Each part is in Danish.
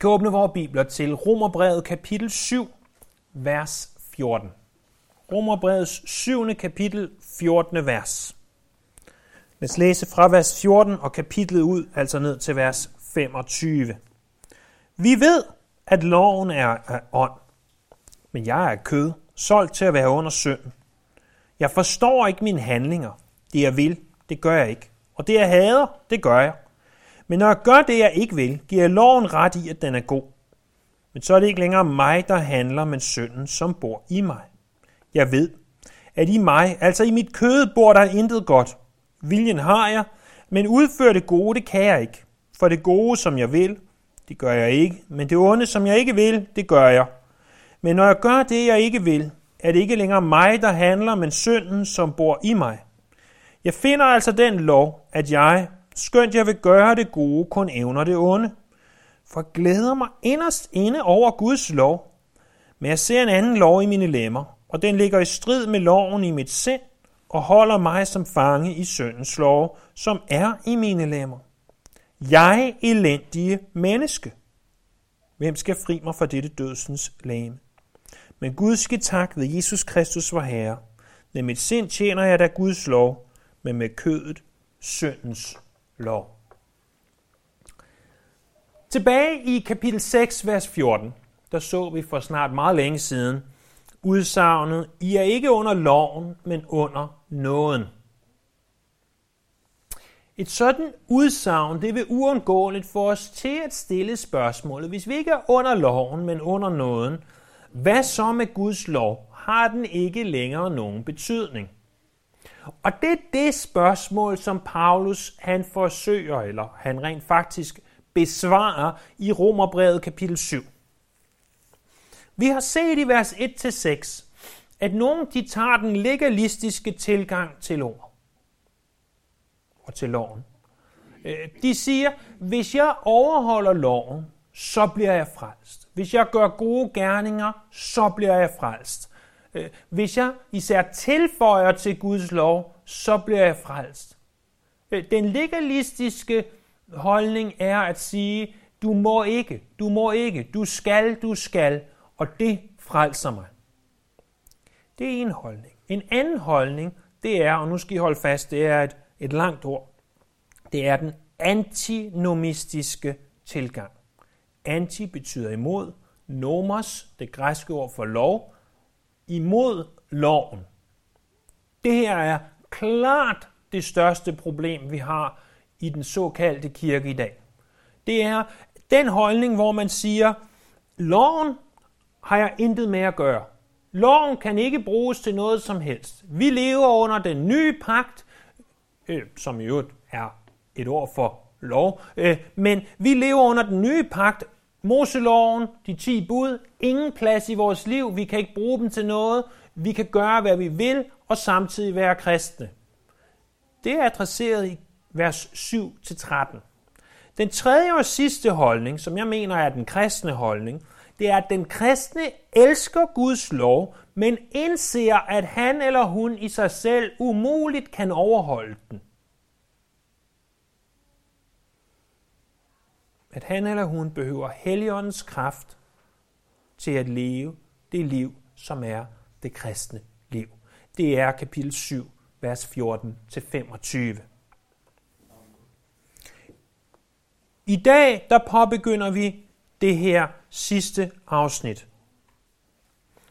kan åbne vores bibler til Romerbrevet kapitel 7, vers 14. Romerbrevets 7. kapitel, 14. vers. Lad os læse fra vers 14 og kapitlet ud, altså ned til vers 25. Vi ved, at loven er af ånd, men jeg er kød, solgt til at være under synden. Jeg forstår ikke mine handlinger. Det jeg vil, det gør jeg ikke. Og det jeg hader, det gør jeg. Men når jeg gør det, jeg ikke vil, giver jeg loven ret i, at den er god. Men så er det ikke længere mig, der handler, men synden, som bor i mig. Jeg ved, at i mig, altså i mit kød, bor der intet godt. Viljen har jeg, men udføre det gode, det kan jeg ikke. For det gode, som jeg vil, det gør jeg ikke. Men det onde, som jeg ikke vil, det gør jeg. Men når jeg gør det, jeg ikke vil, er det ikke længere mig, der handler, men synden, som bor i mig. Jeg finder altså den lov, at jeg, skønt jeg vil gøre det gode, kun evner det onde. For jeg glæder mig inderst inde over Guds lov, men jeg ser en anden lov i mine lemmer, og den ligger i strid med loven i mit sind, og holder mig som fange i syndens lov, som er i mine lemmer. Jeg elendige menneske. Hvem skal fri mig fra dette dødsens lame? Men Gud skal tak ved Jesus Kristus vor Herre. Med mit sind tjener jeg da Guds lov, men med kødet syndens lov. Tilbage i kapitel 6, vers 14, der så vi for snart meget længe siden udsagnet, I er ikke under loven, men under nåden. Et sådan udsagn, det vil uundgåeligt få os til at stille spørgsmålet, hvis vi ikke er under loven, men under nåden, hvad så med Guds lov? Har den ikke længere nogen betydning? Og det er det spørgsmål, som Paulus han forsøger, eller han rent faktisk besvarer i Romerbrevet kapitel 7. Vi har set i vers 1-6, at nogen de tager den legalistiske tilgang til ord og til loven. Øh, de siger, hvis jeg overholder loven, så bliver jeg frelst. Hvis jeg gør gode gerninger, så bliver jeg frelst. Øh, hvis jeg især tilføjer til Guds lov, så bliver jeg frelst. Øh, den legalistiske holdning er at sige, du må ikke, du må ikke, du skal, du skal, og det frelser mig. Det er en holdning. En anden holdning, det er, og nu skal I holde fast, det er et, et langt ord, det er den antinomistiske tilgang. Anti betyder imod, nomos, det græske ord for lov, imod loven. Det her er klart det største problem, vi har i den såkaldte kirke i dag. Det er den holdning, hvor man siger, loven har jeg intet med at gøre. Loven kan ikke bruges til noget som helst. Vi lever under den nye pagt, øh, som i øvrigt er et ord for lov, øh, men vi lever under den nye pagt, Moseloven, de 10 bud, ingen plads i vores liv, vi kan ikke bruge dem til noget, vi kan gøre, hvad vi vil, og samtidig være kristne. Det er adresseret i vers 7-13. Den tredje og sidste holdning, som jeg mener er den kristne holdning, det er, at den kristne elsker Guds lov, men indser, at han eller hun i sig selv umuligt kan overholde den. At han eller hun behøver Helligåndens kraft til at leve det liv, som er det kristne liv. Det er kapitel 7, vers 14-25. I dag, der påbegynder vi det her sidste afsnit.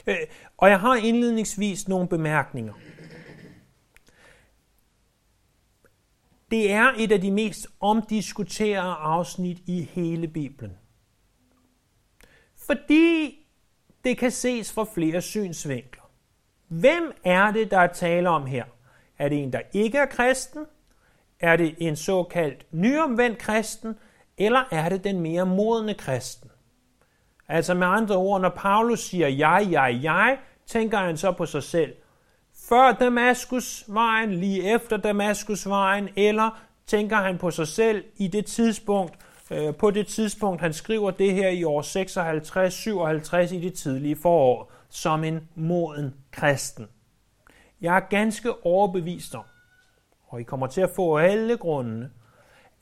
Øh, og jeg har indledningsvis nogle bemærkninger. Det er et af de mest omdiskuterede afsnit i hele Bibelen. Fordi det kan ses fra flere synsvinkler. Hvem er det, der er tale om her? Er det en, der ikke er kristen? Er det en såkaldt nyomvendt kristen? Eller er det den mere modne kristen? Altså med andre ord, når Paulus siger jeg, jeg, jeg, tænker han så på sig selv. Før Damaskusvejen, lige efter Damaskusvejen, eller tænker han på sig selv i det tidspunkt, øh, på det tidspunkt, han skriver det her i år 56-57 i det tidlige forår, som en moden kristen. Jeg er ganske overbevist om, og I kommer til at få alle grundene,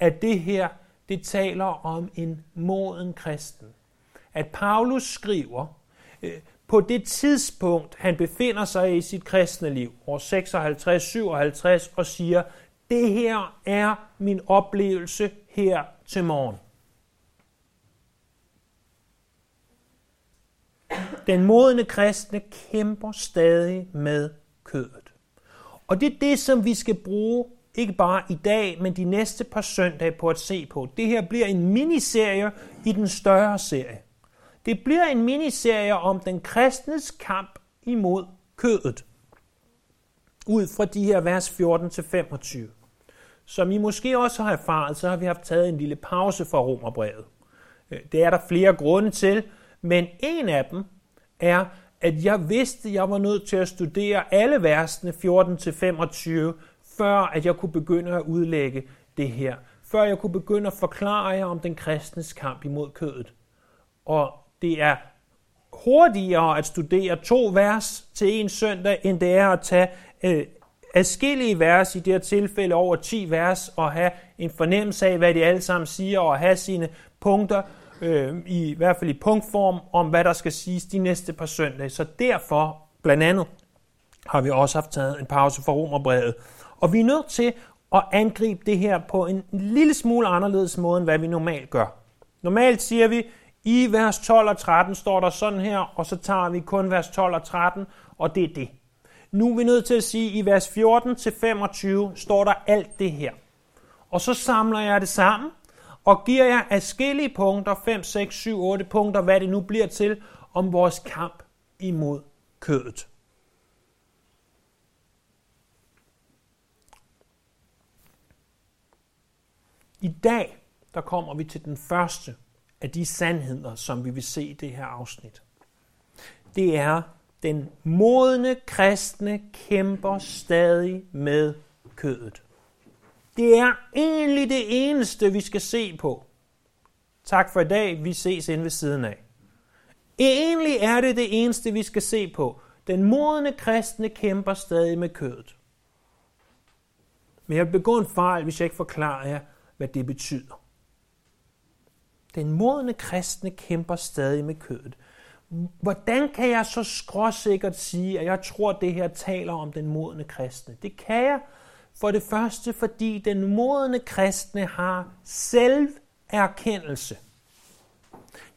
at det her det taler om en moden kristen. At Paulus skriver, øh, på det tidspunkt, han befinder sig i sit kristne liv, år 56-57, og siger, det her er min oplevelse her til morgen. Den modne kristne kæmper stadig med kødet. Og det er det, som vi skal bruge, ikke bare i dag, men de næste par søndage på at se på. Det her bliver en miniserie i den større serie. Det bliver en miniserie om den kristnes kamp imod kødet. Ud fra de her vers 14-25. Som I måske også har erfaret, så har vi haft taget en lille pause fra Romerbrevet. Øh, det er der flere grunde til, men en af dem er, at jeg vidste, at jeg var nødt til at studere alle versene 14-25, før at jeg kunne begynde at udlægge det her. Før jeg kunne begynde at forklare jer om den kristnes kamp imod kødet. Og det er hurtigere at studere to vers til en søndag, end det er at tage øh, adskillige vers, i det her tilfælde over 10 vers, og have en fornemmelse af, hvad de alle sammen siger, og have sine punkter, øh, i, i hvert fald i punktform, om hvad der skal siges de næste par søndage. Så derfor, blandt andet, har vi også haft taget en pause fra Romerbrevet. Og vi er nødt til at angribe det her på en lille smule anderledes måde, end hvad vi normalt gør. Normalt siger vi, i vers 12 og 13 står der sådan her, og så tager vi kun vers 12 og 13, og det er det. Nu er vi nødt til at sige, at i vers 14 til 25 står der alt det her. Og så samler jeg det sammen, og giver jer afskillige punkter, 5, 6, 7, 8 punkter, hvad det nu bliver til, om vores kamp imod kødet. I dag, der kommer vi til den første af de sandheder, som vi vil se i det her afsnit. Det er, den modne kristne kæmper stadig med kødet. Det er egentlig det eneste, vi skal se på. Tak for i dag. Vi ses ind ved siden af. Egentlig er det det eneste, vi skal se på. Den modne kristne kæmper stadig med kødet. Men jeg vil begå en fejl, hvis jeg ikke forklarer jer, hvad det betyder. Den modne kristne kæmper stadig med kødet. Hvordan kan jeg så skråsikkert sige, at jeg tror, at det her taler om den modne kristne? Det kan jeg for det første, fordi den modne kristne har selverkendelse.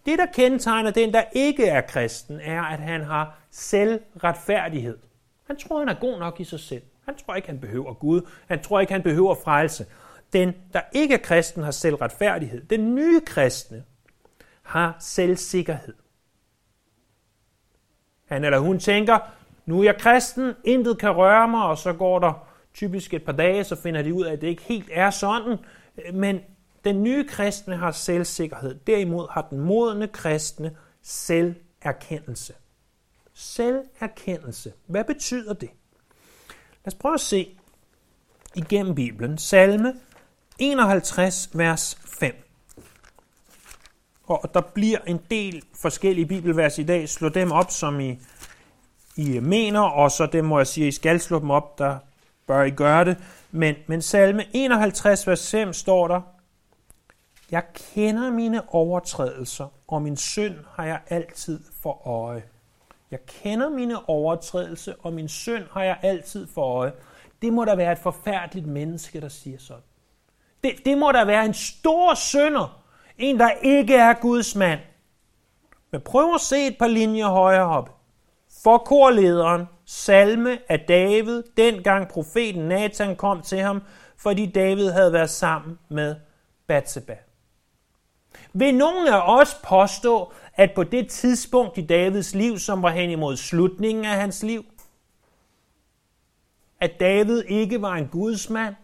Det, der kendetegner den, der ikke er kristen, er, at han har selvretfærdighed. Han tror, han er god nok i sig selv. Han tror ikke, han behøver Gud. Han tror ikke, han behøver frelse. Den, der ikke er kristen, har selvretfærdighed. Den nye kristne har selvsikkerhed. Han eller hun tænker, nu er jeg kristen, intet kan røre mig, og så går der typisk et par dage, så finder de ud af, at det ikke helt er sådan. Men den nye kristne har selvsikkerhed. Derimod har den modne kristne selverkendelse. Selverkendelse. Hvad betyder det? Lad os prøve at se igennem Bibelen. Salme 51, vers 5. Og der bliver en del forskellige bibelvers i dag. Slå dem op, som I, I mener, og så det må jeg sige, I skal slå dem op, der bør I gøre det. Men, men salme 51, vers 5 står der, Jeg kender mine overtrædelser, og min synd har jeg altid for øje. Jeg kender mine overtrædelser, og min synd har jeg altid for øje. Det må da være et forfærdeligt menneske, der siger sådan. Det, det må da være en stor synder, en der ikke er Guds mand. Men prøv at se et par linjer højere op. For korlederen, salme af David, dengang profeten Nathan kom til ham, fordi David havde været sammen med Bathsheba. Vil nogen af os påstå, at på det tidspunkt i Davids liv, som var hen imod slutningen af hans liv, at David ikke var en gudsmand,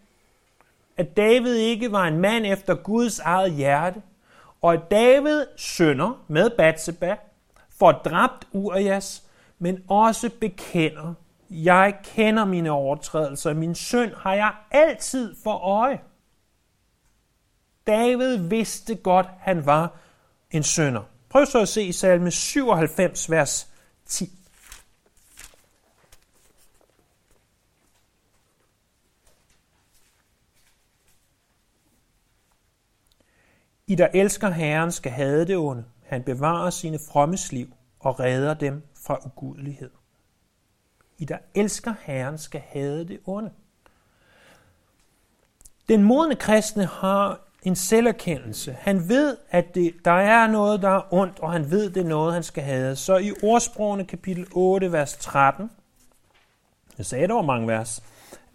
at David ikke var en mand efter Guds eget hjerte, og at David sønder med Batseba, får dræbt Urias, men også bekender, jeg kender mine overtrædelser, min synd har jeg altid for øje. David vidste godt, han var en sønder. Prøv så at se i salme 97, vers 10. I, der elsker Herren, skal have det onde. Han bevarer sine frommes liv og redder dem fra ugudelighed. I, der elsker Herren, skal have det onde. Den modne kristne har en selverkendelse. Han ved, at det, der er noget, der er ondt, og han ved, det er noget, han skal have. Så i ordsprogene kapitel 8, vers 13, jeg sagde, der var mange vers,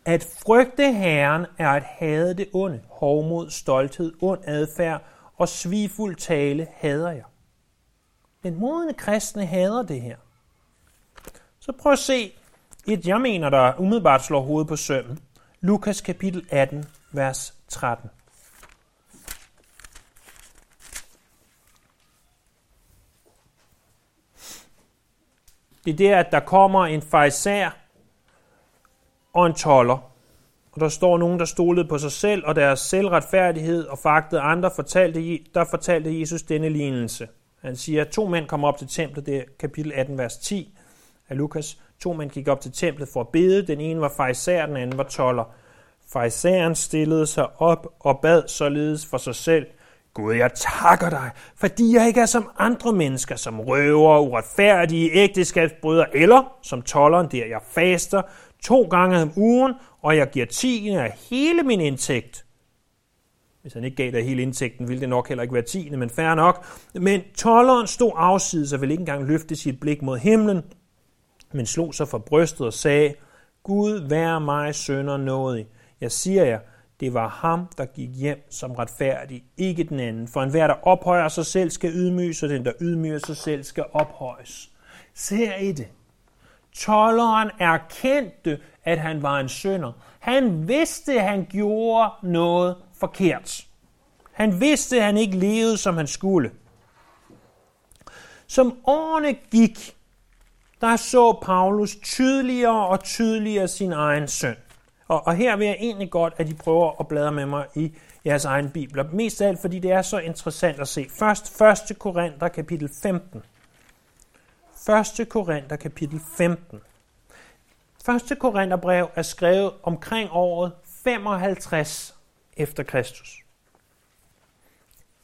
at frygte Herren er at have det onde, hovmod, stolthed, ond adfærd og svigfuld tale hader jeg. Den modne kristne hader det her. Så prøv at se et, jeg mener, der umiddelbart slår hovedet på sømmen. Lukas kapitel 18, vers 13. Det er der, at der kommer en fejser og en toller. Og der står nogen, der stolede på sig selv og deres selvretfærdighed og fagtede andre, fortalte, der fortalte Jesus denne lignelse. Han siger, at to mænd kom op til templet, det er kapitel 18, vers 10 af Lukas. To mænd gik op til templet for at bede. Den ene var fejser, den anden var toller. Fejseren stillede sig op og bad således for sig selv. Gud, jeg takker dig, fordi jeg ikke er som andre mennesker, som røver, uretfærdige, ægteskabsbrydere, eller som tolleren der, jeg faster to gange om ugen, og jeg giver tiende af hele min indtægt. Hvis han ikke gav dig hele indtægten, ville det nok heller ikke være tiende, men færre nok. Men tolleren stod afsides og ville ikke engang løfte sit blik mod himlen, men slog sig for brystet og sagde, Gud, vær mig sønder nådig. Jeg siger jer, det var ham, der gik hjem som retfærdig, ikke den anden. For enhver, der ophøjer sig selv, skal ydmyges, og den, der ydmyger sig selv, skal ophøjes. Ser I det? Tolleren erkendte, at han var en synder. Han vidste, at han gjorde noget forkert. Han vidste, at han ikke levede, som han skulle. Som årene gik, der så Paulus tydeligere og tydeligere sin egen synd. Og, og her vil jeg egentlig godt, at I prøver at bladre med mig i jeres egen bibler. Mest af alt, fordi det er så interessant at se. Først 1. Korinther kapitel 15. 1. Korinther kapitel 15. 1. Korintherbrev er skrevet omkring året 55 efter Kristus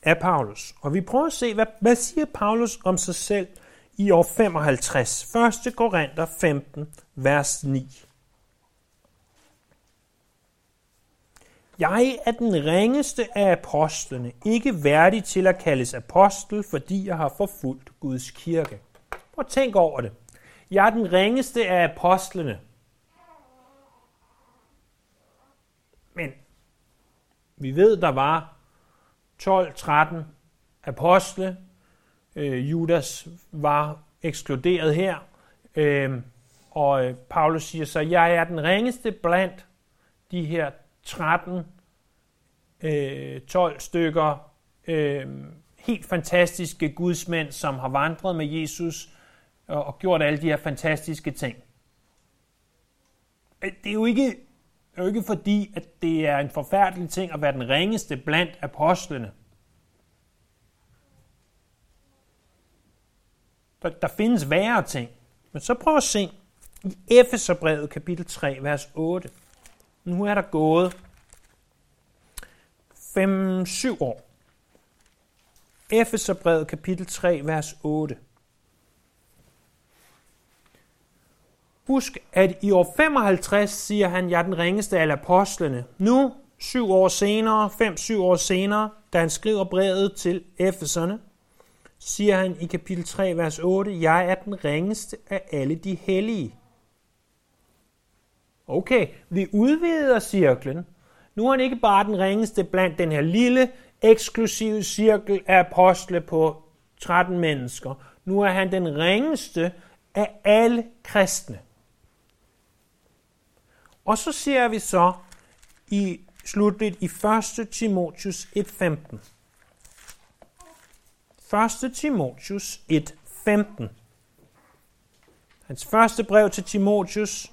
af Paulus. Og vi prøver at se, hvad, hvad siger Paulus om sig selv i år 55. 1. Korinther 15, vers 9. Jeg er den ringeste af apostlene, ikke værdig til at kaldes apostel, fordi jeg har forfulgt Guds kirke. Prøv at tænk over det. Jeg er den ringeste af apostlene. Men vi ved, der var 12-13 apostle. Øh, Judas var ekskluderet her. Øhm, øh, og Paulus siger så, jeg er den ringeste blandt de her 13, øh, 12 stykker øh, helt fantastiske gudsmænd, som har vandret med Jesus og, og gjort alle de her fantastiske ting. Øh, det er jo ikke, det er jo ikke fordi, at det er en forfærdelig ting at være den ringeste blandt apostlene. Der, der findes værre ting. Men så prøv at se i Efeserbrevet kapitel 3, vers 8. Nu er der gået 5-7 år. Efeserbrevet kapitel 3, vers 8. Husk, at i år 55 siger han, jeg er den ringeste af apostlene. Nu, syv år senere, fem-syv år senere, da han skriver brevet til Efeserne, siger han i kapitel 3, vers 8, jeg er den ringeste af alle de hellige. Okay, vi udvider cirklen. Nu er han ikke bare den ringeste blandt den her lille, eksklusive cirkel af apostle på 13 mennesker. Nu er han den ringeste af alle kristne. Og så ser vi så i slutligt i 1. Timotius 1.15. 1. Timotius 1.15. Hans første brev til Timotius,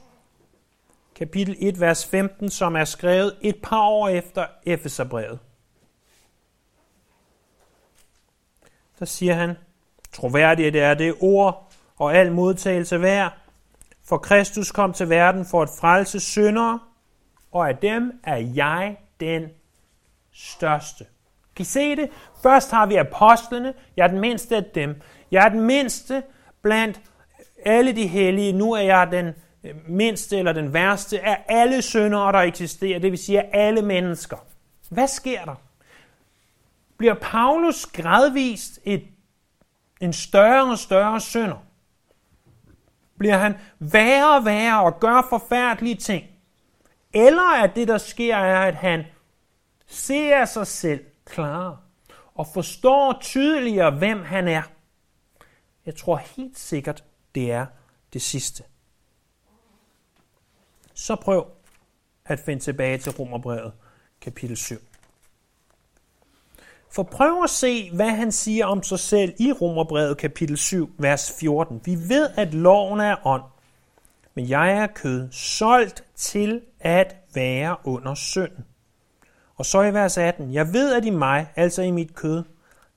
kapitel 1, vers 15, som er skrevet et par år efter Efeserbrevet. Der siger han, troværdigt er det ord og al modtagelse værd, for Kristus kom til verden for at frelse syndere, og af dem er jeg den største. Kan I se det? Først har vi apostlene. Jeg er den mindste af dem. Jeg er den mindste blandt alle de hellige. Nu er jeg den øh, mindste eller den værste af alle syndere, der eksisterer. Det vil sige af alle mennesker. Hvad sker der? Bliver Paulus gradvist et, en større og større synder? Bliver han værre og værre og gør forfærdelige ting? Eller at det, der sker, er, at han ser sig selv klarere og forstår tydeligere, hvem han er. Jeg tror helt sikkert, det er det sidste. Så prøv at finde tilbage til Romerbrevet, kapitel 7. For prøv at se, hvad han siger om sig selv i Romerbrevet kapitel 7, vers 14. Vi ved, at loven er ånd, men jeg er kød, solgt til at være under synden. Og så i vers 18, jeg ved, at i mig, altså i mit kød,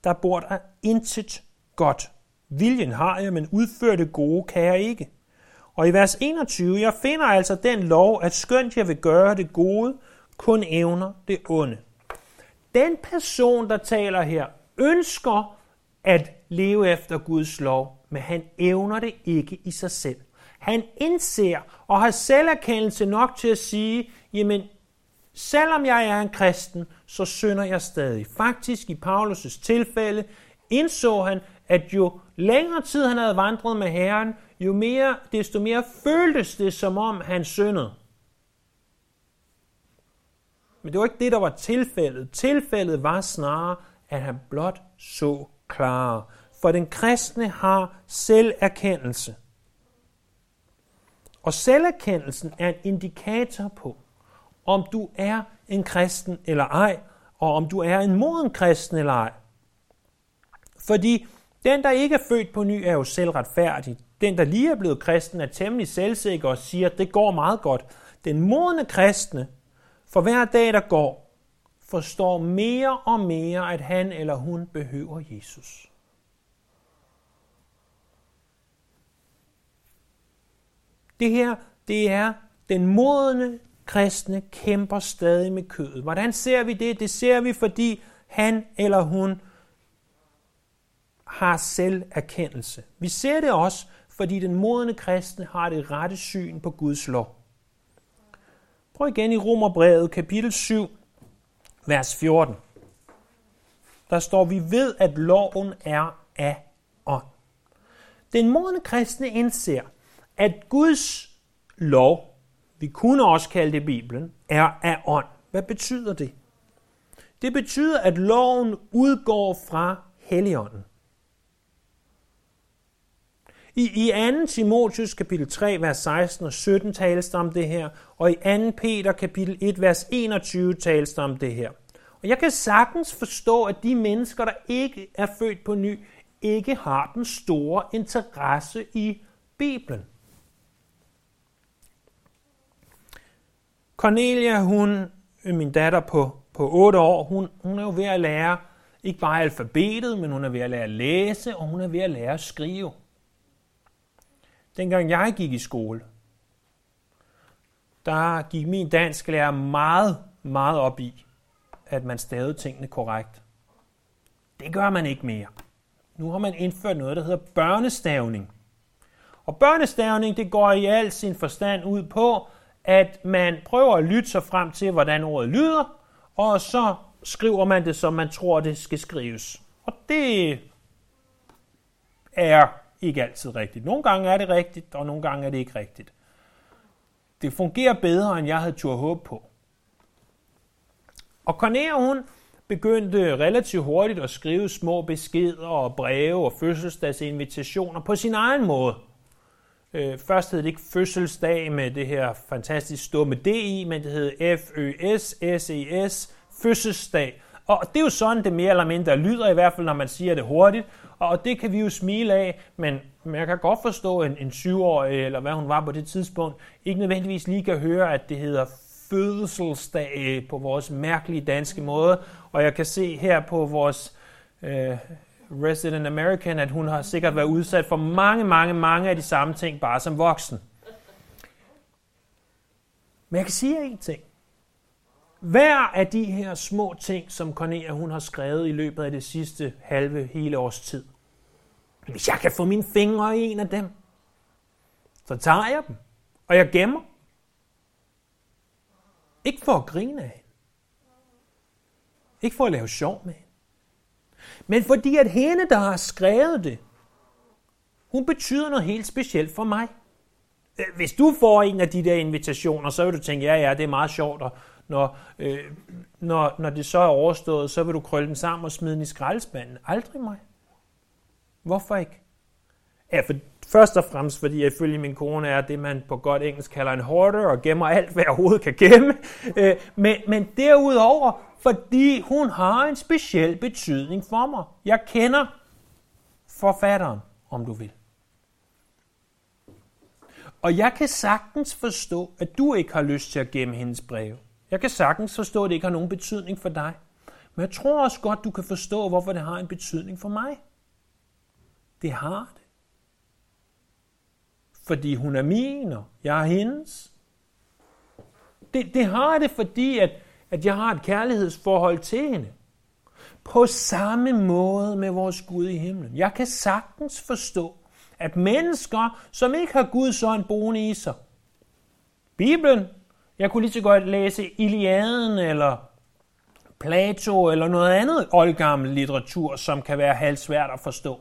der bor der intet godt. Viljen har jeg, men udføre det gode kan jeg ikke. Og i vers 21, jeg finder altså den lov, at skønt jeg vil gøre det gode, kun evner det onde. Den person, der taler her, ønsker at leve efter Guds lov, men han evner det ikke i sig selv. Han indser og har selverkendelse nok til at sige, jamen, selvom jeg er en kristen, så synder jeg stadig. Faktisk i Paulus' tilfælde indså han, at jo længere tid han havde vandret med Herren, jo mere, desto mere føltes det, som om han syndede. Men det var ikke det, der var tilfældet. Tilfældet var snarere, at han blot så klarere. For den kristne har selverkendelse. Og selverkendelsen er en indikator på, om du er en kristen eller ej, og om du er en moden kristen eller ej. Fordi den, der ikke er født på ny, er jo selvretfærdig. Den, der lige er blevet kristen, er temmelig selvsikker og siger, at det går meget godt. Den modne kristne, for hver dag, der går, forstår mere og mere, at han eller hun behøver Jesus. Det her, det er den modne kristne kæmper stadig med kødet. Hvordan ser vi det? Det ser vi, fordi han eller hun har selverkendelse. Vi ser det også, fordi den modne kristne har det rette syn på Guds lov. Prøv igen i Romerbrevet kapitel 7, vers 14. Der står, vi ved, at loven er af ånd. Den modne kristne indser, at Guds lov, vi kunne også kalde det Bibelen, er af ånd. Hvad betyder det? Det betyder, at loven udgår fra Helligånden. I, I 2. Timotius kapitel 3, vers 16 og 17 tales der om det her, og i 2. Peter kapitel 1, vers 21 tales der om det her. Og jeg kan sagtens forstå, at de mennesker, der ikke er født på ny, ikke har den store interesse i Bibelen. Cornelia, hun, min datter på, på 8 år, hun, hun er jo ved at lære ikke bare alfabetet, men hun er ved at lære at læse, og hun er ved at lære at skrive. Dengang jeg gik i skole, der gik min dansk lærer meget, meget op i, at man stavede tingene korrekt. Det gør man ikke mere. Nu har man indført noget, der hedder børnestavning. Og børnestavning, det går i al sin forstand ud på, at man prøver at lytte sig frem til, hvordan ordet lyder, og så skriver man det, som man tror, det skal skrives. Og det er ikke altid rigtigt. Nogle gange er det rigtigt, og nogle gange er det ikke rigtigt. Det fungerer bedre, end jeg havde tur håb på. Og Cornelia, hun begyndte relativt hurtigt at skrive små beskeder og breve og fødselsdagsinvitationer på sin egen måde. Øh, først hed det ikke fødselsdag med det her fantastisk stumme D i, men det hed F-Ø-S-S-E-S, fødselsdag. Og det er jo sådan, det mere eller mindre lyder, i hvert fald når man siger det hurtigt. Og det kan vi jo smile af, men, jeg kan godt forstå, en, en syvårig, eller hvad hun var på det tidspunkt, ikke nødvendigvis lige kan høre, at det hedder fødselsdag øh, på vores mærkelige danske måde. Og jeg kan se her på vores øh, Resident American, at hun har sikkert været udsat for mange, mange, mange af de samme ting, bare som voksen. Men jeg kan sige en ting. Hver af de her små ting, som Cornelia hun har skrevet i løbet af det sidste halve hele års tid. Hvis jeg kan få mine fingre i en af dem, så tager jeg dem, og jeg gemmer. Ikke for at grine af hende. Ikke for at lave sjov med hende. Men fordi at hende, der har skrevet det, hun betyder noget helt specielt for mig. Hvis du får en af de der invitationer, så vil du tænke, ja, ja, det er meget sjovt, og når, øh, når, når det så er overstået, så vil du krølle den sammen og smide den i skraldespanden. Aldrig mig. Hvorfor ikke? Ja, for først og fremmest, fordi jeg ifølge min kone er det, man på godt engelsk kalder en hoarder, og gemmer alt, hvad jeg overhovedet kan gemme. Øh, men, men derudover, fordi hun har en speciel betydning for mig. Jeg kender forfatteren, om du vil. Og jeg kan sagtens forstå, at du ikke har lyst til at gemme hendes breve. Jeg kan sagtens forstå, at det ikke har nogen betydning for dig. Men jeg tror også godt, du kan forstå, hvorfor det har en betydning for mig. Det har det. Fordi hun er min, og jeg er hendes. Det, det har det, fordi at, at jeg har et kærlighedsforhold til hende. På samme måde med vores Gud i himlen. Jeg kan sagtens forstå, at mennesker, som ikke har Guds ånd boende i sig, Bibelen, jeg kunne lige så godt læse Iliaden eller Plato eller noget andet oldgammel litteratur, som kan være halvsvært at forstå.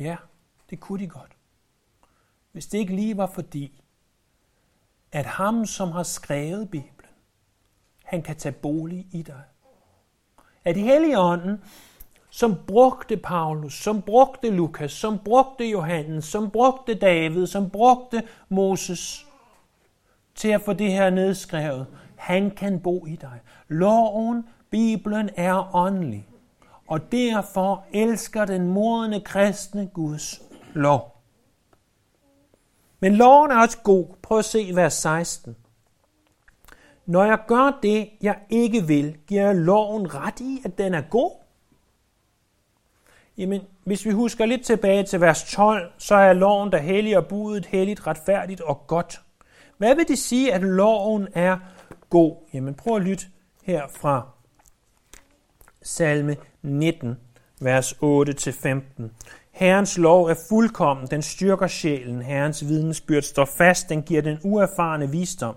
Ja, det kunne de godt. Hvis det ikke lige var fordi, at ham, som har skrevet Bibelen, han kan tage bolig i dig. At Helligånden som brugte Paulus, som brugte Lukas, som brugte Johannes, som brugte David, som brugte Moses til at få det her nedskrevet. Han kan bo i dig. Loven, Bibelen er åndelig, og derfor elsker den modne kristne Guds lov. Men loven er også god. Prøv at se vers 16. Når jeg gør det, jeg ikke vil, giver jeg loven ret i, at den er god. Jamen, hvis vi husker lidt tilbage til vers 12, så er loven, der hellig og budet, helligt, retfærdigt og godt. Hvad vil det sige, at loven er god? Jamen, prøv at lytte her fra salme 19, vers 8-15. Herrens lov er fuldkommen, den styrker sjælen. Herrens vidensbyrd står fast, den giver den uerfarne visdom.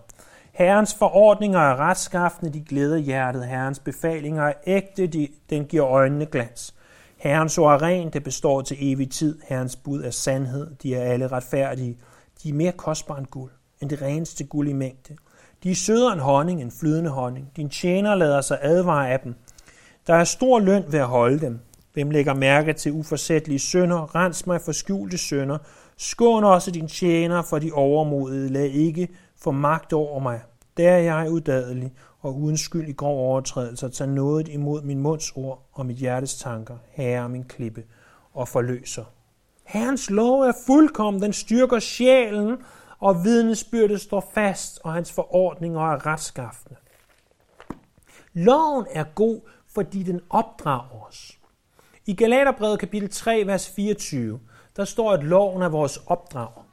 Herrens forordninger er retskaffende, de glæder hjertet. Herrens befalinger er ægte, de, den giver øjnene glans. Herrens ord er ren, det består til evig tid. Herrens bud er sandhed, de er alle retfærdige. De er mere kostbare end guld, end det reneste guld i mængde. De er sødere end honning, end flydende honning. Din tjener lader sig advare af dem. Der er stor løn ved at holde dem. Hvem lægger mærke til uforsættelige sønder? Rens mig for skjulte sønder. Skån også din tjener for de overmodige. Lad ikke få magt over mig. Der er jeg udadelig, og uden skyld i grov overtrædelse, tage noget imod min munds ord og mit hjertes tanker, herre min klippe og forløser. Herrens lov er fuldkommen, den styrker sjælen, og vidnesbyrdet står fast, og hans forordninger er retskaffende. Loven er god, fordi den opdrager os. I Galaterbrevet kapitel 3, vers 24, der står, at loven er vores opdrager.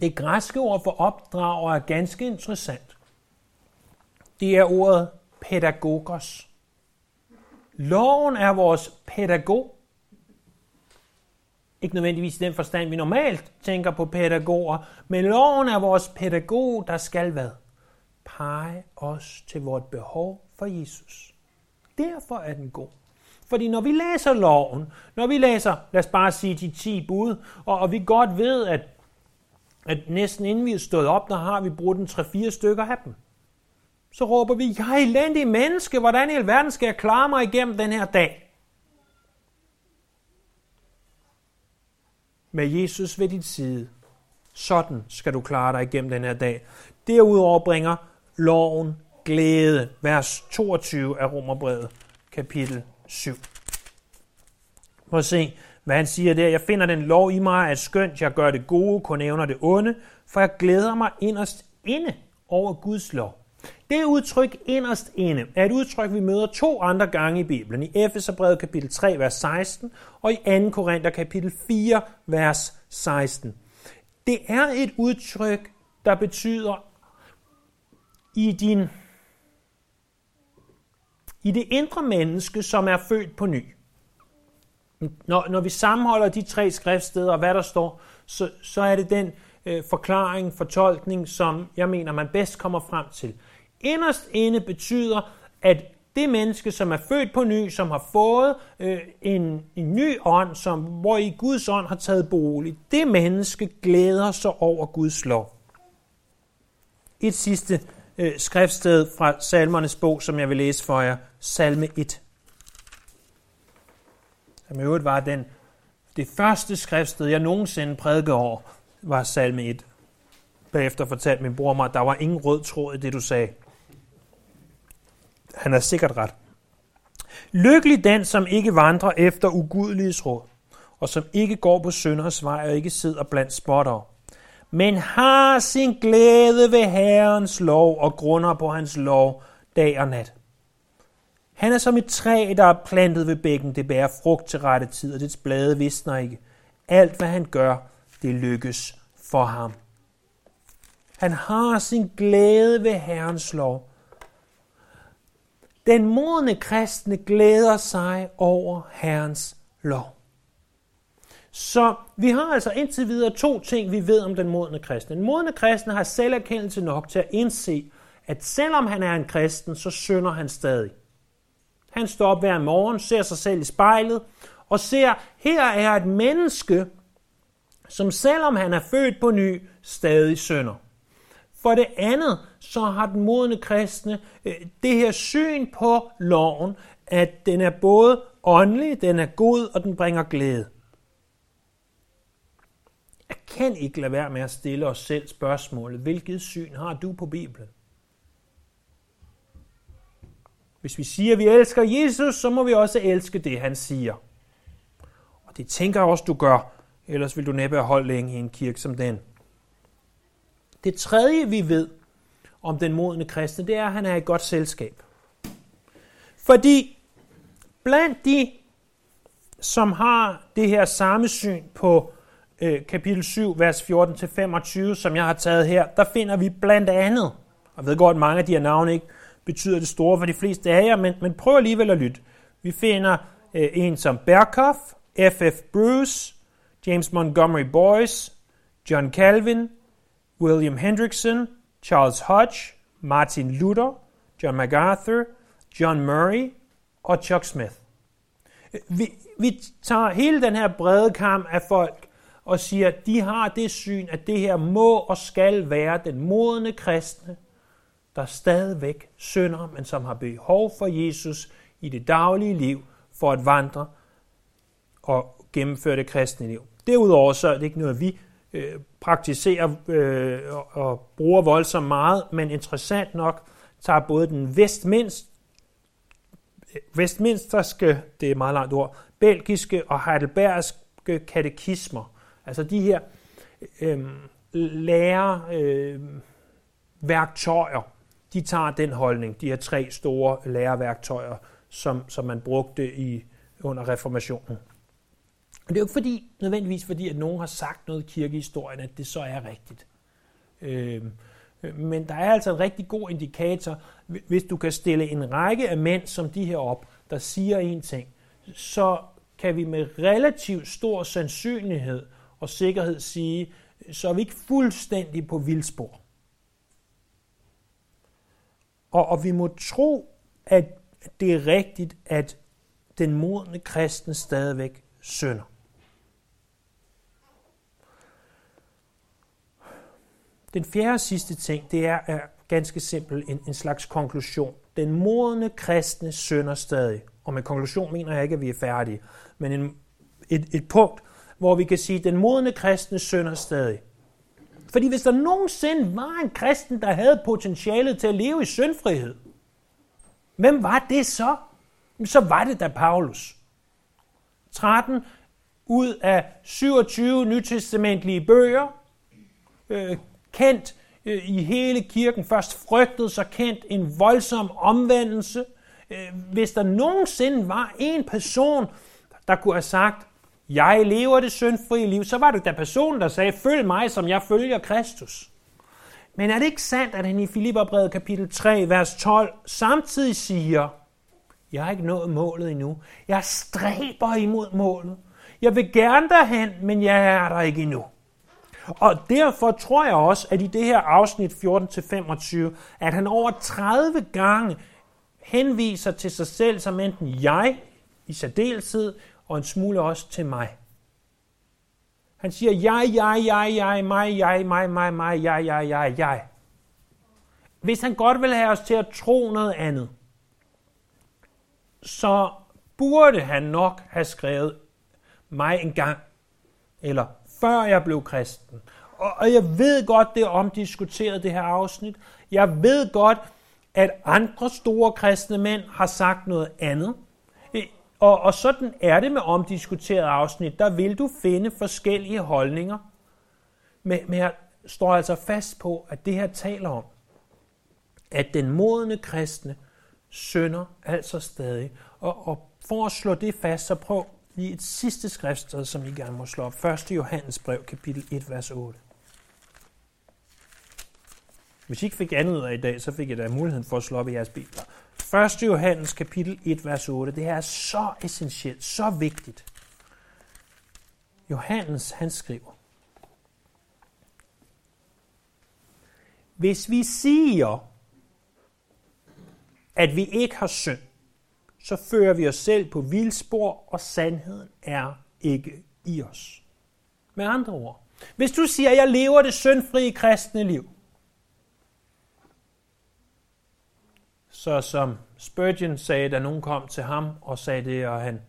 Det græske ord for opdrager er ganske interessant. Det er ordet pædagogos. Loven er vores pædagog. Ikke nødvendigvis i den forstand, vi normalt tænker på pædagoger, men loven er vores pædagog, der skal hvad? Pege os til vort behov for Jesus. Derfor er den god. Fordi når vi læser loven, når vi læser, lad os bare sige de 10 bud, og, og vi godt ved, at, at næsten inden vi er stået op, der har vi brugt en 3-4 stykker af dem så råber vi, jeg er elendig menneske, hvordan i alverden skal jeg klare mig igennem den her dag? Med Jesus ved din side, sådan skal du klare dig igennem den her dag. Derudover bringer loven glæde, vers 22 af Romerbrevet, kapitel 7. Prøv at se, hvad han siger der. Jeg finder den lov i mig, at skønt jeg gør det gode, kun nævner det onde, for jeg glæder mig inderst inde over Guds lov. Det udtryk inderst inde er et udtryk, vi møder to andre gange i Bibelen. I Efeserbrevet kapitel 3, vers 16 og i 2. Korinther kapitel 4, vers 16. Det er et udtryk der betyder i din i det indre menneske, som er født på ny. Når, når vi sammenholder de tre skriftsteder og hvad der står, så, så er det den øh, forklaring, fortolkning, som jeg mener, man bedst kommer frem til. Inderst inde betyder, at det menneske, som er født på ny, som har fået øh, en, en ny ånd, som, hvor i Guds ånd har taget bolig, det menneske glæder sig over Guds lov. Et sidste øh, skriftsted fra salmernes bog, som jeg vil læse for jer, salme 1. Som i øvrigt var den, det første skriftsted, jeg nogensinde prædikede over, var salme 1. Bagefter fortalte min bror mig, at der var ingen rød tråd i det, du sagde. Han er sikkert ret. Lykkelig den, som ikke vandrer efter ugudeliges råd, og som ikke går på sønders vej og ikke sidder blandt spottere, men har sin glæde ved Herrens lov og grunder på hans lov dag og nat. Han er som et træ, der er plantet ved bækken. Det bærer frugt til rette tid, og dets blade visner ikke. Alt, hvad han gør, det lykkes for ham. Han har sin glæde ved Herrens lov. Den modne kristne glæder sig over Herrens lov. Så vi har altså indtil videre to ting, vi ved om den modne kristne. Den modne kristne har selverkendelse nok til at indse, at selvom han er en kristen, så synder han stadig. Han står op hver morgen, ser sig selv i spejlet, og ser, her er et menneske, som selvom han er født på ny, stadig synder. For det andet, så har den modne kristne øh, det her syn på loven, at den er både åndelig, den er god, og den bringer glæde. Jeg kan ikke lade være med at stille os selv spørgsmålet, hvilket syn har du på Bibelen? Hvis vi siger, at vi elsker Jesus, så må vi også elske det, han siger. Og det tænker jeg også, du gør, ellers vil du næppe have holdt længe i en kirke som den. Det tredje, vi ved om den modne kristne, det er, at han er i godt selskab. Fordi blandt de, som har det her samme syn på øh, kapitel 7, vers 14-25, som jeg har taget her, der finder vi blandt andet, og jeg ved godt, at mange af de her navne ikke betyder det store for de fleste af jer, men, men prøv alligevel at lytte. Vi finder øh, en som Berkoff, F.F. Bruce, James Montgomery Boyce, John Calvin, William Hendrickson, Charles Hodge, Martin Luther, John MacArthur, John Murray og Chuck Smith. Vi, vi tager hele den her brede kamp af folk og siger, at de har det syn, at det her må og skal være den modne kristne, der stadigvæk synder, men som har behov for Jesus i det daglige liv for at vandre og gennemføre det kristne liv. Derudover så er det ikke noget, vi øh, praktiserer øh, og bruger voldsomt meget, men interessant nok tager både den vestminst, øh, vestminsterske, det er et meget langt ord, belgiske og heidelbergske katekismer. Altså de her øh, lærer øh, værktøjer, de tager den holdning, de her tre store læreværktøjer, som, som man brugte i under reformationen. Og det er jo ikke fordi, nødvendigvis fordi, at nogen har sagt noget i kirkehistorien, at det så er rigtigt. Øh, men der er altså en rigtig god indikator, hvis du kan stille en række af mænd som de her op, der siger en ting, så kan vi med relativt stor sandsynlighed og sikkerhed sige, så er vi ikke fuldstændig på vildspor. Og, og vi må tro, at det er rigtigt, at den modne kristen stadigvæk synder. Den fjerde og sidste ting, det er, er ganske simpelt en, en slags konklusion. Den modne kristne synder stadig. Og med konklusion mener jeg ikke, at vi er færdige, men en, et, et punkt, hvor vi kan sige, at den modne kristne synder stadig. Fordi hvis der nogensinde var en kristen, der havde potentialet til at leve i syndfrihed, hvem var det så? Så var det da Paulus. 13 ud af 27 nytestamentlige bøger, øh, kendt øh, i hele kirken, først frygtet, så kendt en voldsom omvendelse. Øh, hvis der nogensinde var en person, der kunne have sagt, jeg lever det syndfrie liv, så var det da personen, der sagde, følg mig, som jeg følger Kristus. Men er det ikke sandt, at han i Filipperbrevet kapitel 3, vers 12, samtidig siger, jeg har ikke nået målet endnu. Jeg stræber imod målet. Jeg vil gerne derhen, men jeg er der ikke endnu. Og derfor tror jeg også, at i det her afsnit 14-25, at han over 30 gange henviser til sig selv som enten jeg i særdeleshed, og en smule også til mig. Han siger jeg, jeg, jeg, jeg, mig, jeg, mig, mig, mig, jeg, jeg, jeg, jeg. Hvis han godt vil have os til at tro noget andet, så burde han nok have skrevet mig en gang, eller før jeg blev kristen. Og jeg ved godt, det er omdiskuteret, det her afsnit. Jeg ved godt, at andre store kristne mænd har sagt noget andet. E, og, og sådan er det med omdiskuteret afsnit. Der vil du finde forskellige holdninger. Men, men jeg står altså fast på, at det her taler om, at den modne kristne sønder altså stadig. Og, og for at slå det fast, så prøv lige et sidste skriftsted, som I gerne må slå op. 1. Johannes brev, kapitel 1, vers 8. Hvis I ikke fik andet ud af i dag, så fik jeg da muligheden for at slå op i jeres bibler. 1. Johannes kapitel 1, vers 8. Det her er så essentielt, så vigtigt. Johannes, han skriver, Hvis vi siger, at vi ikke har synd, så fører vi os selv på vildspor, og sandheden er ikke i os. Med andre ord, hvis du siger, at jeg lever det syndfrie kristne liv, så som Spurgeon sagde, da nogen kom til ham og sagde det, og han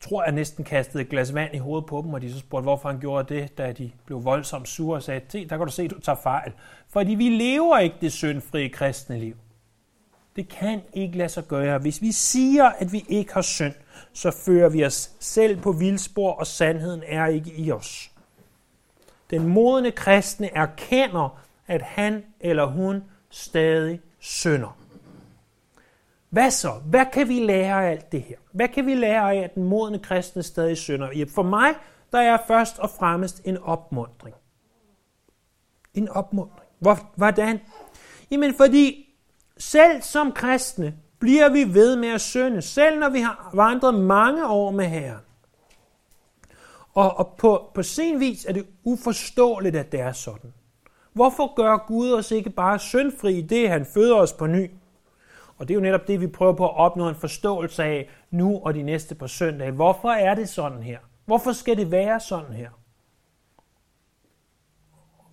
tror, jeg næsten kastede et glas vand i hovedet på dem, og de så spurgte, hvorfor han gjorde det, da de blev voldsomt sure og sagde, der kan du se, du tager fejl. Fordi vi lever ikke det syndfrie kristne liv. Det kan ikke lade sig gøre. Hvis vi siger, at vi ikke har synd, så fører vi os selv på vildspor, og sandheden er ikke i os. Den modne kristne erkender, at han eller hun stadig synder. Hvad så? Hvad kan vi lære af alt det her? Hvad kan vi lære af, at den modne kristne stadig synder? For mig, der er først og fremmest en opmundring. En opmundring. Hvordan? Jamen fordi selv som kristne bliver vi ved med at synde, selv når vi har vandret mange år med Herren. Og, og på, på sin vis er det uforståeligt, at det er sådan. Hvorfor gør Gud os ikke bare syndfri i det, han føder os på ny? Og det er jo netop det, vi prøver på at opnå en forståelse af nu og de næste par søndage. Hvorfor er det sådan her? Hvorfor skal det være sådan her?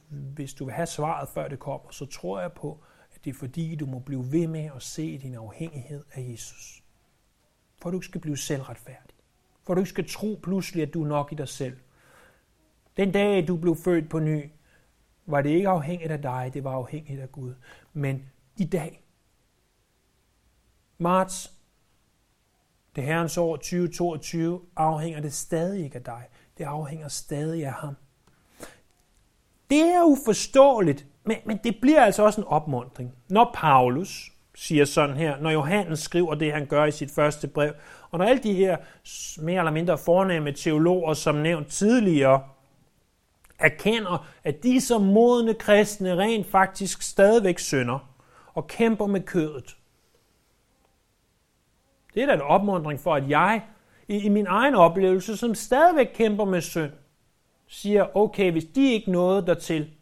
Hvis du vil have svaret, før det kommer, så tror jeg på, det er fordi, du må blive ved med at se din afhængighed af Jesus. For du ikke skal blive selvretfærdig. For du ikke skal tro pludselig, at du er nok i dig selv. Den dag, du blev født på ny, var det ikke afhængigt af dig, det var afhængigt af Gud. Men i dag, marts, det herrens år 2022, afhænger det stadig ikke af dig. Det afhænger stadig af ham. Det er uforståeligt, men, men det bliver altså også en opmundring. Når Paulus siger sådan her, når Johannes skriver det, han gør i sit første brev, og når alle de her mere eller mindre fornemme teologer, som nævnt tidligere, erkender, at de som modne kristne rent faktisk stadigvæk synder og kæmper med kødet. Det er da en opmundring for, at jeg i, i min egen oplevelse, som stadigvæk kæmper med synd, siger, okay, hvis de ikke nåede dertil,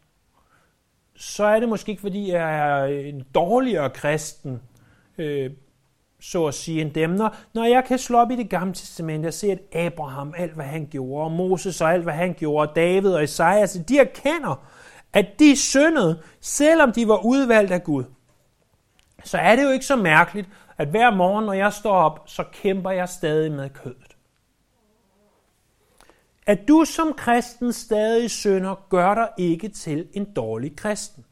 så er det måske ikke, fordi jeg er en dårligere kristen, øh, så at sige, end dem. Når, når jeg kan slå op i det gamle testament og se, at Abraham, alt hvad han gjorde, og Moses og alt hvad han gjorde, og David og Isaias, de erkender, at de syndede, selvom de var udvalgt af Gud. Så er det jo ikke så mærkeligt, at hver morgen, når jeg står op, så kæmper jeg stadig med kødet. At du som kristen stadig synder, gør dig ikke til en dårlig kristen.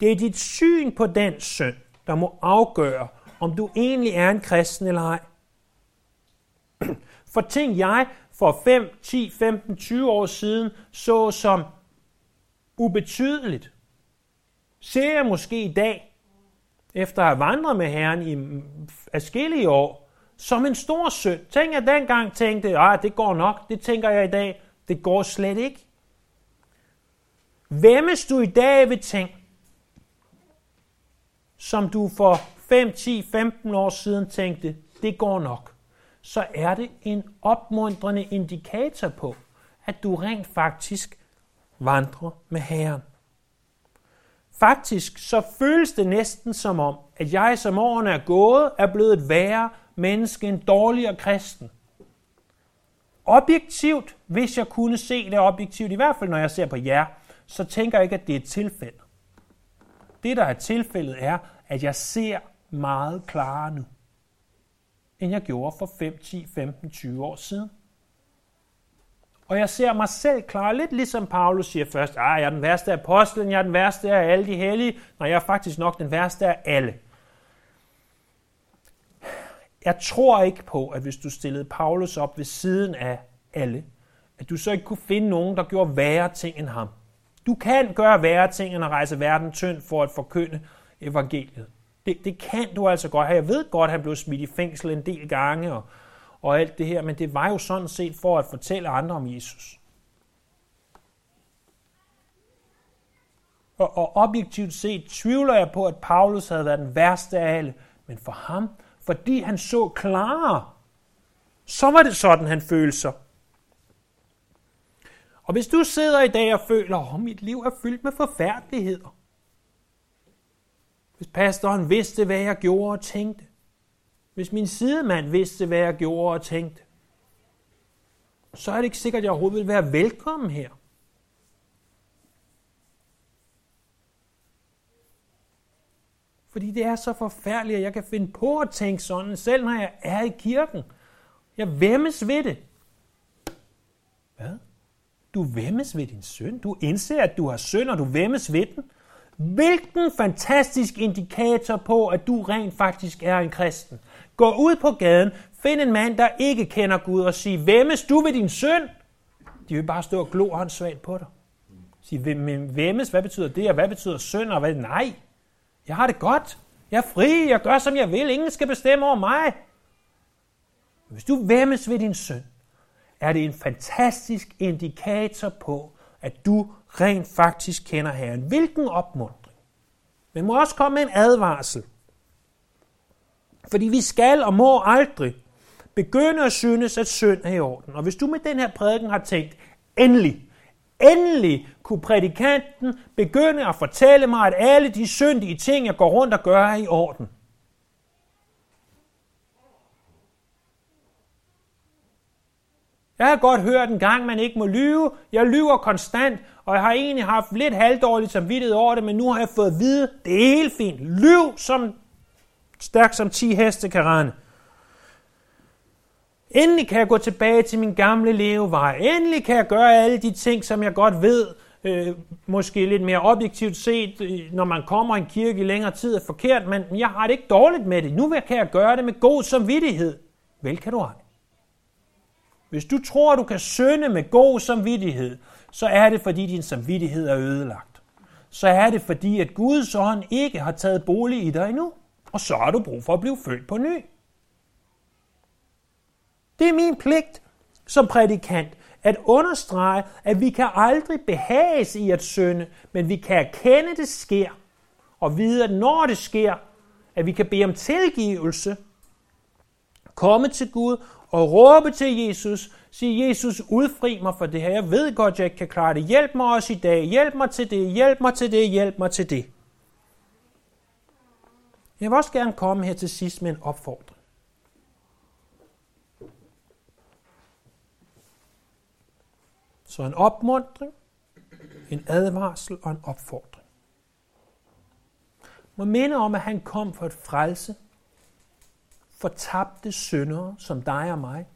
Det er dit syn på den synd, der må afgøre, om du egentlig er en kristen eller ej. For ting jeg for 5, 10, 15, 20 år siden så som ubetydeligt, ser jeg måske i dag, efter at have vandret med Herren i forskellige år, som en stor synd. Tænk, at dengang tænkte, at det går nok. Det tænker jeg i dag. Det går slet ikke. Væmmes du i dag ved ting, som du for 5, 10, 15 år siden tænkte, det går nok, så er det en opmuntrende indikator på, at du rent faktisk vandrer med Herren. Faktisk så føles det næsten som om, at jeg som årene er gået, er blevet et værre menneske, en dårligere kristen. Objektivt, hvis jeg kunne se det objektivt, i hvert fald når jeg ser på jer, så tænker jeg ikke, at det er et tilfælde. Det, der er tilfældet, er, at jeg ser meget klarere nu, end jeg gjorde for 5, 10, 15, 20 år siden. Og jeg ser mig selv klare, lidt ligesom Paulus siger først, at ah, jeg er den værste af apostlen, jeg er den værste af alle de hellige, når jeg er faktisk nok den værste af alle. Jeg tror ikke på, at hvis du stillede Paulus op ved siden af alle, at du så ikke kunne finde nogen, der gjorde værre ting end ham. Du kan gøre værre ting end at rejse verden tynd for at forkynde evangeliet. Det, det kan du altså godt. Jeg ved godt, at han blev smidt i fængsel en del gange og, og alt det her, men det var jo sådan set for at fortælle andre om Jesus. Og, og objektivt set tvivler jeg på, at Paulus havde været den værste af alle, men for ham, fordi han så klarere, så var det sådan, han følte sig. Og hvis du sidder i dag og føler, at oh, mit liv er fyldt med forfærdeligheder, hvis pastoren vidste, hvad jeg gjorde og tænkte, hvis min sidemand vidste, hvad jeg gjorde og tænkte, så er det ikke sikkert, at jeg overhovedet vil være velkommen her. Fordi det er så forfærdeligt, at jeg kan finde på at tænke sådan, selv når jeg er i kirken. Jeg vemmes ved det. Hvad? Du vemmes ved din søn. Du indser, at du har synd, og du vemmes ved den. Hvilken fantastisk indikator på, at du rent faktisk er en kristen. Gå ud på gaden, find en mand, der ikke kender Gud, og sig, vemmes du ved din søn? De vil bare stå og glo åndssvagt på dig. Sig, væmmes, vemmes, hvad betyder det, og hvad betyder synd, og hvad? Nej, jeg har det godt. Jeg er fri, jeg gør som jeg vil, ingen skal bestemme over mig. Hvis du væmmes ved din søn, er det en fantastisk indikator på, at du rent faktisk kender Herren. Hvilken opmuntring. Men må også komme med en advarsel. Fordi vi skal og må aldrig begynde at synes, at synd er i orden. Og hvis du med den her prædiken har tænkt, endelig, endelig kunne prædikanten begynde at fortælle mig, at alle de syndige ting, jeg går rundt og gør, er i orden – Jeg har godt hørt en gang, man ikke må lyve. Jeg lyver konstant, og jeg har egentlig haft lidt halvdårligt samvittighed over det, men nu har jeg fået at vide, det er helt fint. Lyv som stærk som 10 heste kan rende. Endelig kan jeg gå tilbage til min gamle levevej. Endelig kan jeg gøre alle de ting, som jeg godt ved, øh, måske lidt mere objektivt set, øh, når man kommer i en kirke i længere tid, er forkert, men jeg har det ikke dårligt med det. Nu kan jeg gøre det med god samvittighed. Vel kan du have. Hvis du tror, du kan sønde med god samvittighed, så er det, fordi din samvittighed er ødelagt. Så er det, fordi at Guds ånd ikke har taget bolig i dig endnu. Og så har du brug for at blive født på ny. Det er min pligt som prædikant at understrege, at vi kan aldrig behages i at synde, men vi kan erkende, at det sker, og vide, at når det sker, at vi kan bede om tilgivelse, komme til Gud og råbe til Jesus, sige, Jesus, udfri mig for det her. Jeg ved godt, jeg ikke kan klare det. Hjælp mig også i dag. Hjælp mig til det. Hjælp mig til det. Hjælp mig til det. Jeg vil også gerne komme her til sidst med en opfordring. Så en opmundring, en advarsel og en opfordring. Må minde om, at han kom for at frelse fortabte syndere som dig og mig.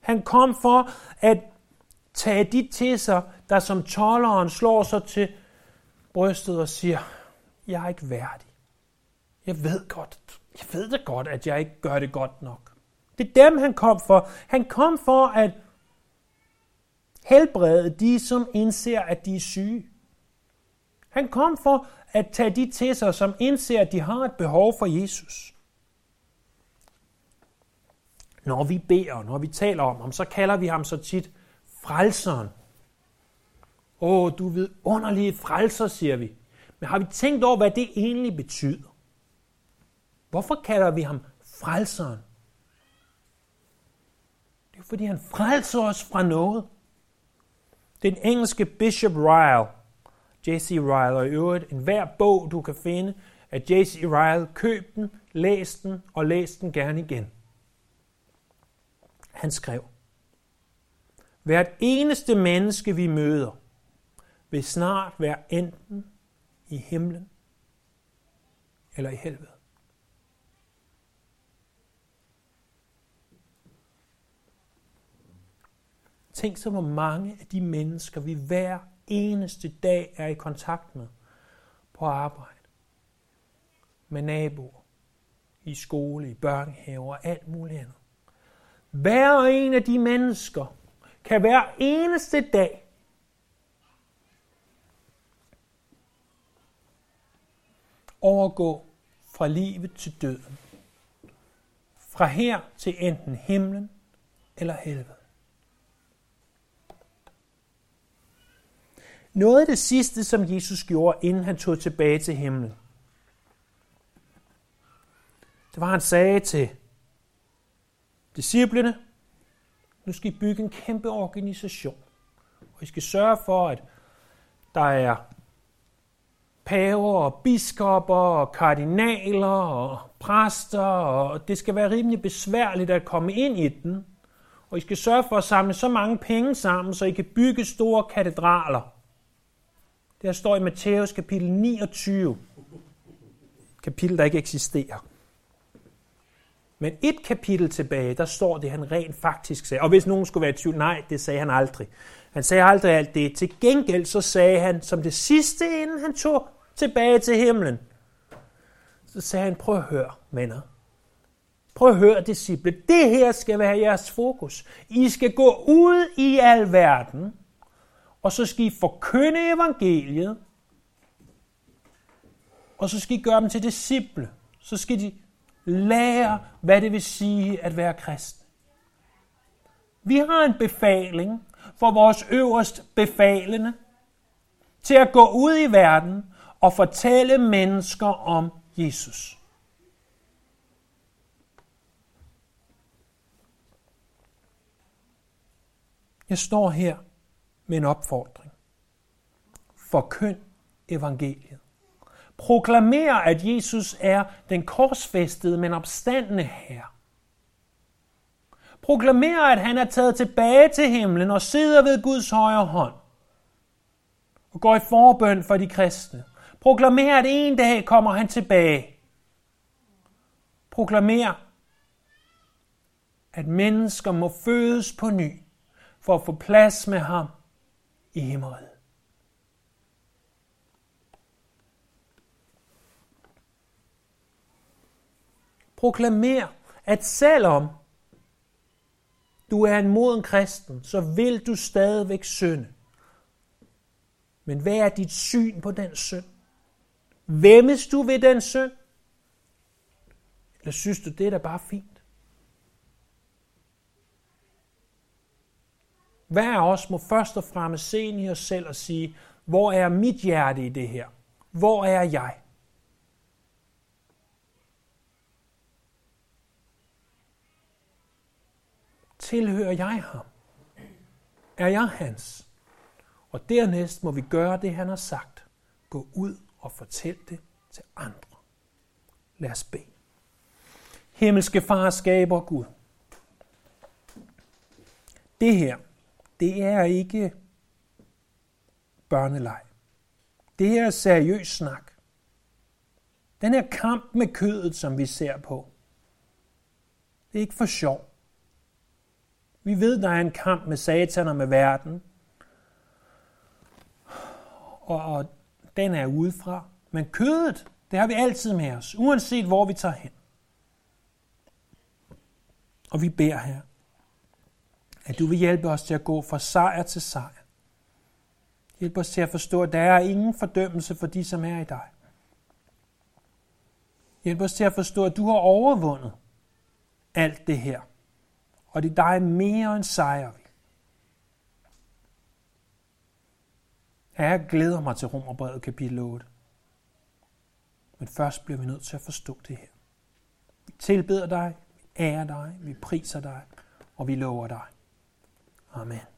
Han kom for at tage de til sig, der som tolleren slår sig til brystet og siger, jeg er ikke værdig. Jeg ved godt, jeg ved det godt, at jeg ikke gør det godt nok. Det er dem, han kom for. Han kom for at helbrede de, som indser, at de er syge. Han kom for at tage de til sig, som indser, at de har et behov for Jesus når vi beder, når vi taler om ham, så kalder vi ham så tit frelseren. Åh, du ved underlige frelser, siger vi. Men har vi tænkt over, hvad det egentlig betyder? Hvorfor kalder vi ham frelseren? Det er fordi, han frelser os fra noget. Den engelske Bishop Ryle, J.C. Ryle, og i øvrigt enhver bog, du kan finde af J.C. Ryle, køb den, læs den og læs den gerne igen. Han skrev, Hvert eneste menneske, vi møder, vil snart være enten i himlen eller i helvede. Tænk så, hvor mange af de mennesker, vi hver eneste dag er i kontakt med på arbejde, med naboer, i skole, i børnehaver og alt muligt andet. Hver en af de mennesker kan hver eneste dag overgå fra livet til døden. Fra her til enten himlen eller helvede. Noget af det sidste, som Jesus gjorde, inden han tog tilbage til himlen, det var, at han sagde til disciplene, nu skal I bygge en kæmpe organisation. Og I skal sørge for, at der er paver og biskopper og kardinaler og præster, og det skal være rimelig besværligt at komme ind i den. Og I skal sørge for at samle så mange penge sammen, så I kan bygge store katedraler. Der står i Matthæus kapitel 29. Kapitel, der ikke eksisterer. Men et kapitel tilbage, der står det, han rent faktisk sagde. Og hvis nogen skulle være i tvivl, nej, det sagde han aldrig. Han sagde aldrig alt det. Til gengæld så sagde han, som det sidste, inden han tog tilbage til himlen, så sagde han, prøv at høre, venner. Prøv at høre, disciple. Det her skal være jeres fokus. I skal gå ud i al verden, og så skal I forkynde evangeliet, og så skal I gøre dem til disciple. Så skal de lære, hvad det vil sige at være kristen. Vi har en befaling for vores øverst befalende til at gå ud i verden og fortælle mennesker om Jesus. Jeg står her med en opfordring. Forkynd evangeliet. Proklamer, at Jesus er den korsfæstede, men opstandende Herre. Proklamer, at han er taget tilbage til himlen og sidder ved Guds højre hånd og går i forbøn for de kristne. Proklamer, at en dag kommer han tilbage. Proklamer, at mennesker må fødes på ny for at få plads med ham i himmeriget. Proklamer, at selvom du er en moden kristen, så vil du stadigvæk synde. Men hvad er dit syn på den synd? Vemmes du ved den synd? Eller synes du, det er da bare fint? Hver af os må først og fremmest se ind i os selv og sige, hvor er mit hjerte i det her? Hvor er jeg? Tilhører jeg ham? Er jeg hans? Og dernæst må vi gøre det, han har sagt. Gå ud og fortæl det til andre. Lad os bede. Himmelske far skaber Gud. Det her, det er ikke børneleg. Det her er seriøs snak. Den her kamp med kødet, som vi ser på, det er ikke for sjov. Vi ved, der er en kamp med satan og med verden. Og, og den er udefra. Men kødet, det har vi altid med os, uanset hvor vi tager hen. Og vi beder her, at du vil hjælpe os til at gå fra sejr til sejr. Hjælp os til at forstå, at der er ingen fordømmelse for de, som er i dig. Hjælp os til at forstå, at du har overvundet alt det her. Og det er dig mere end sejr vi. Jeg glæder mig til Romerbrevet kapitel 8. Men først bliver vi nødt til at forstå det her. Vi tilbeder dig, vi ærer dig, vi priser dig, og vi lover dig. Amen.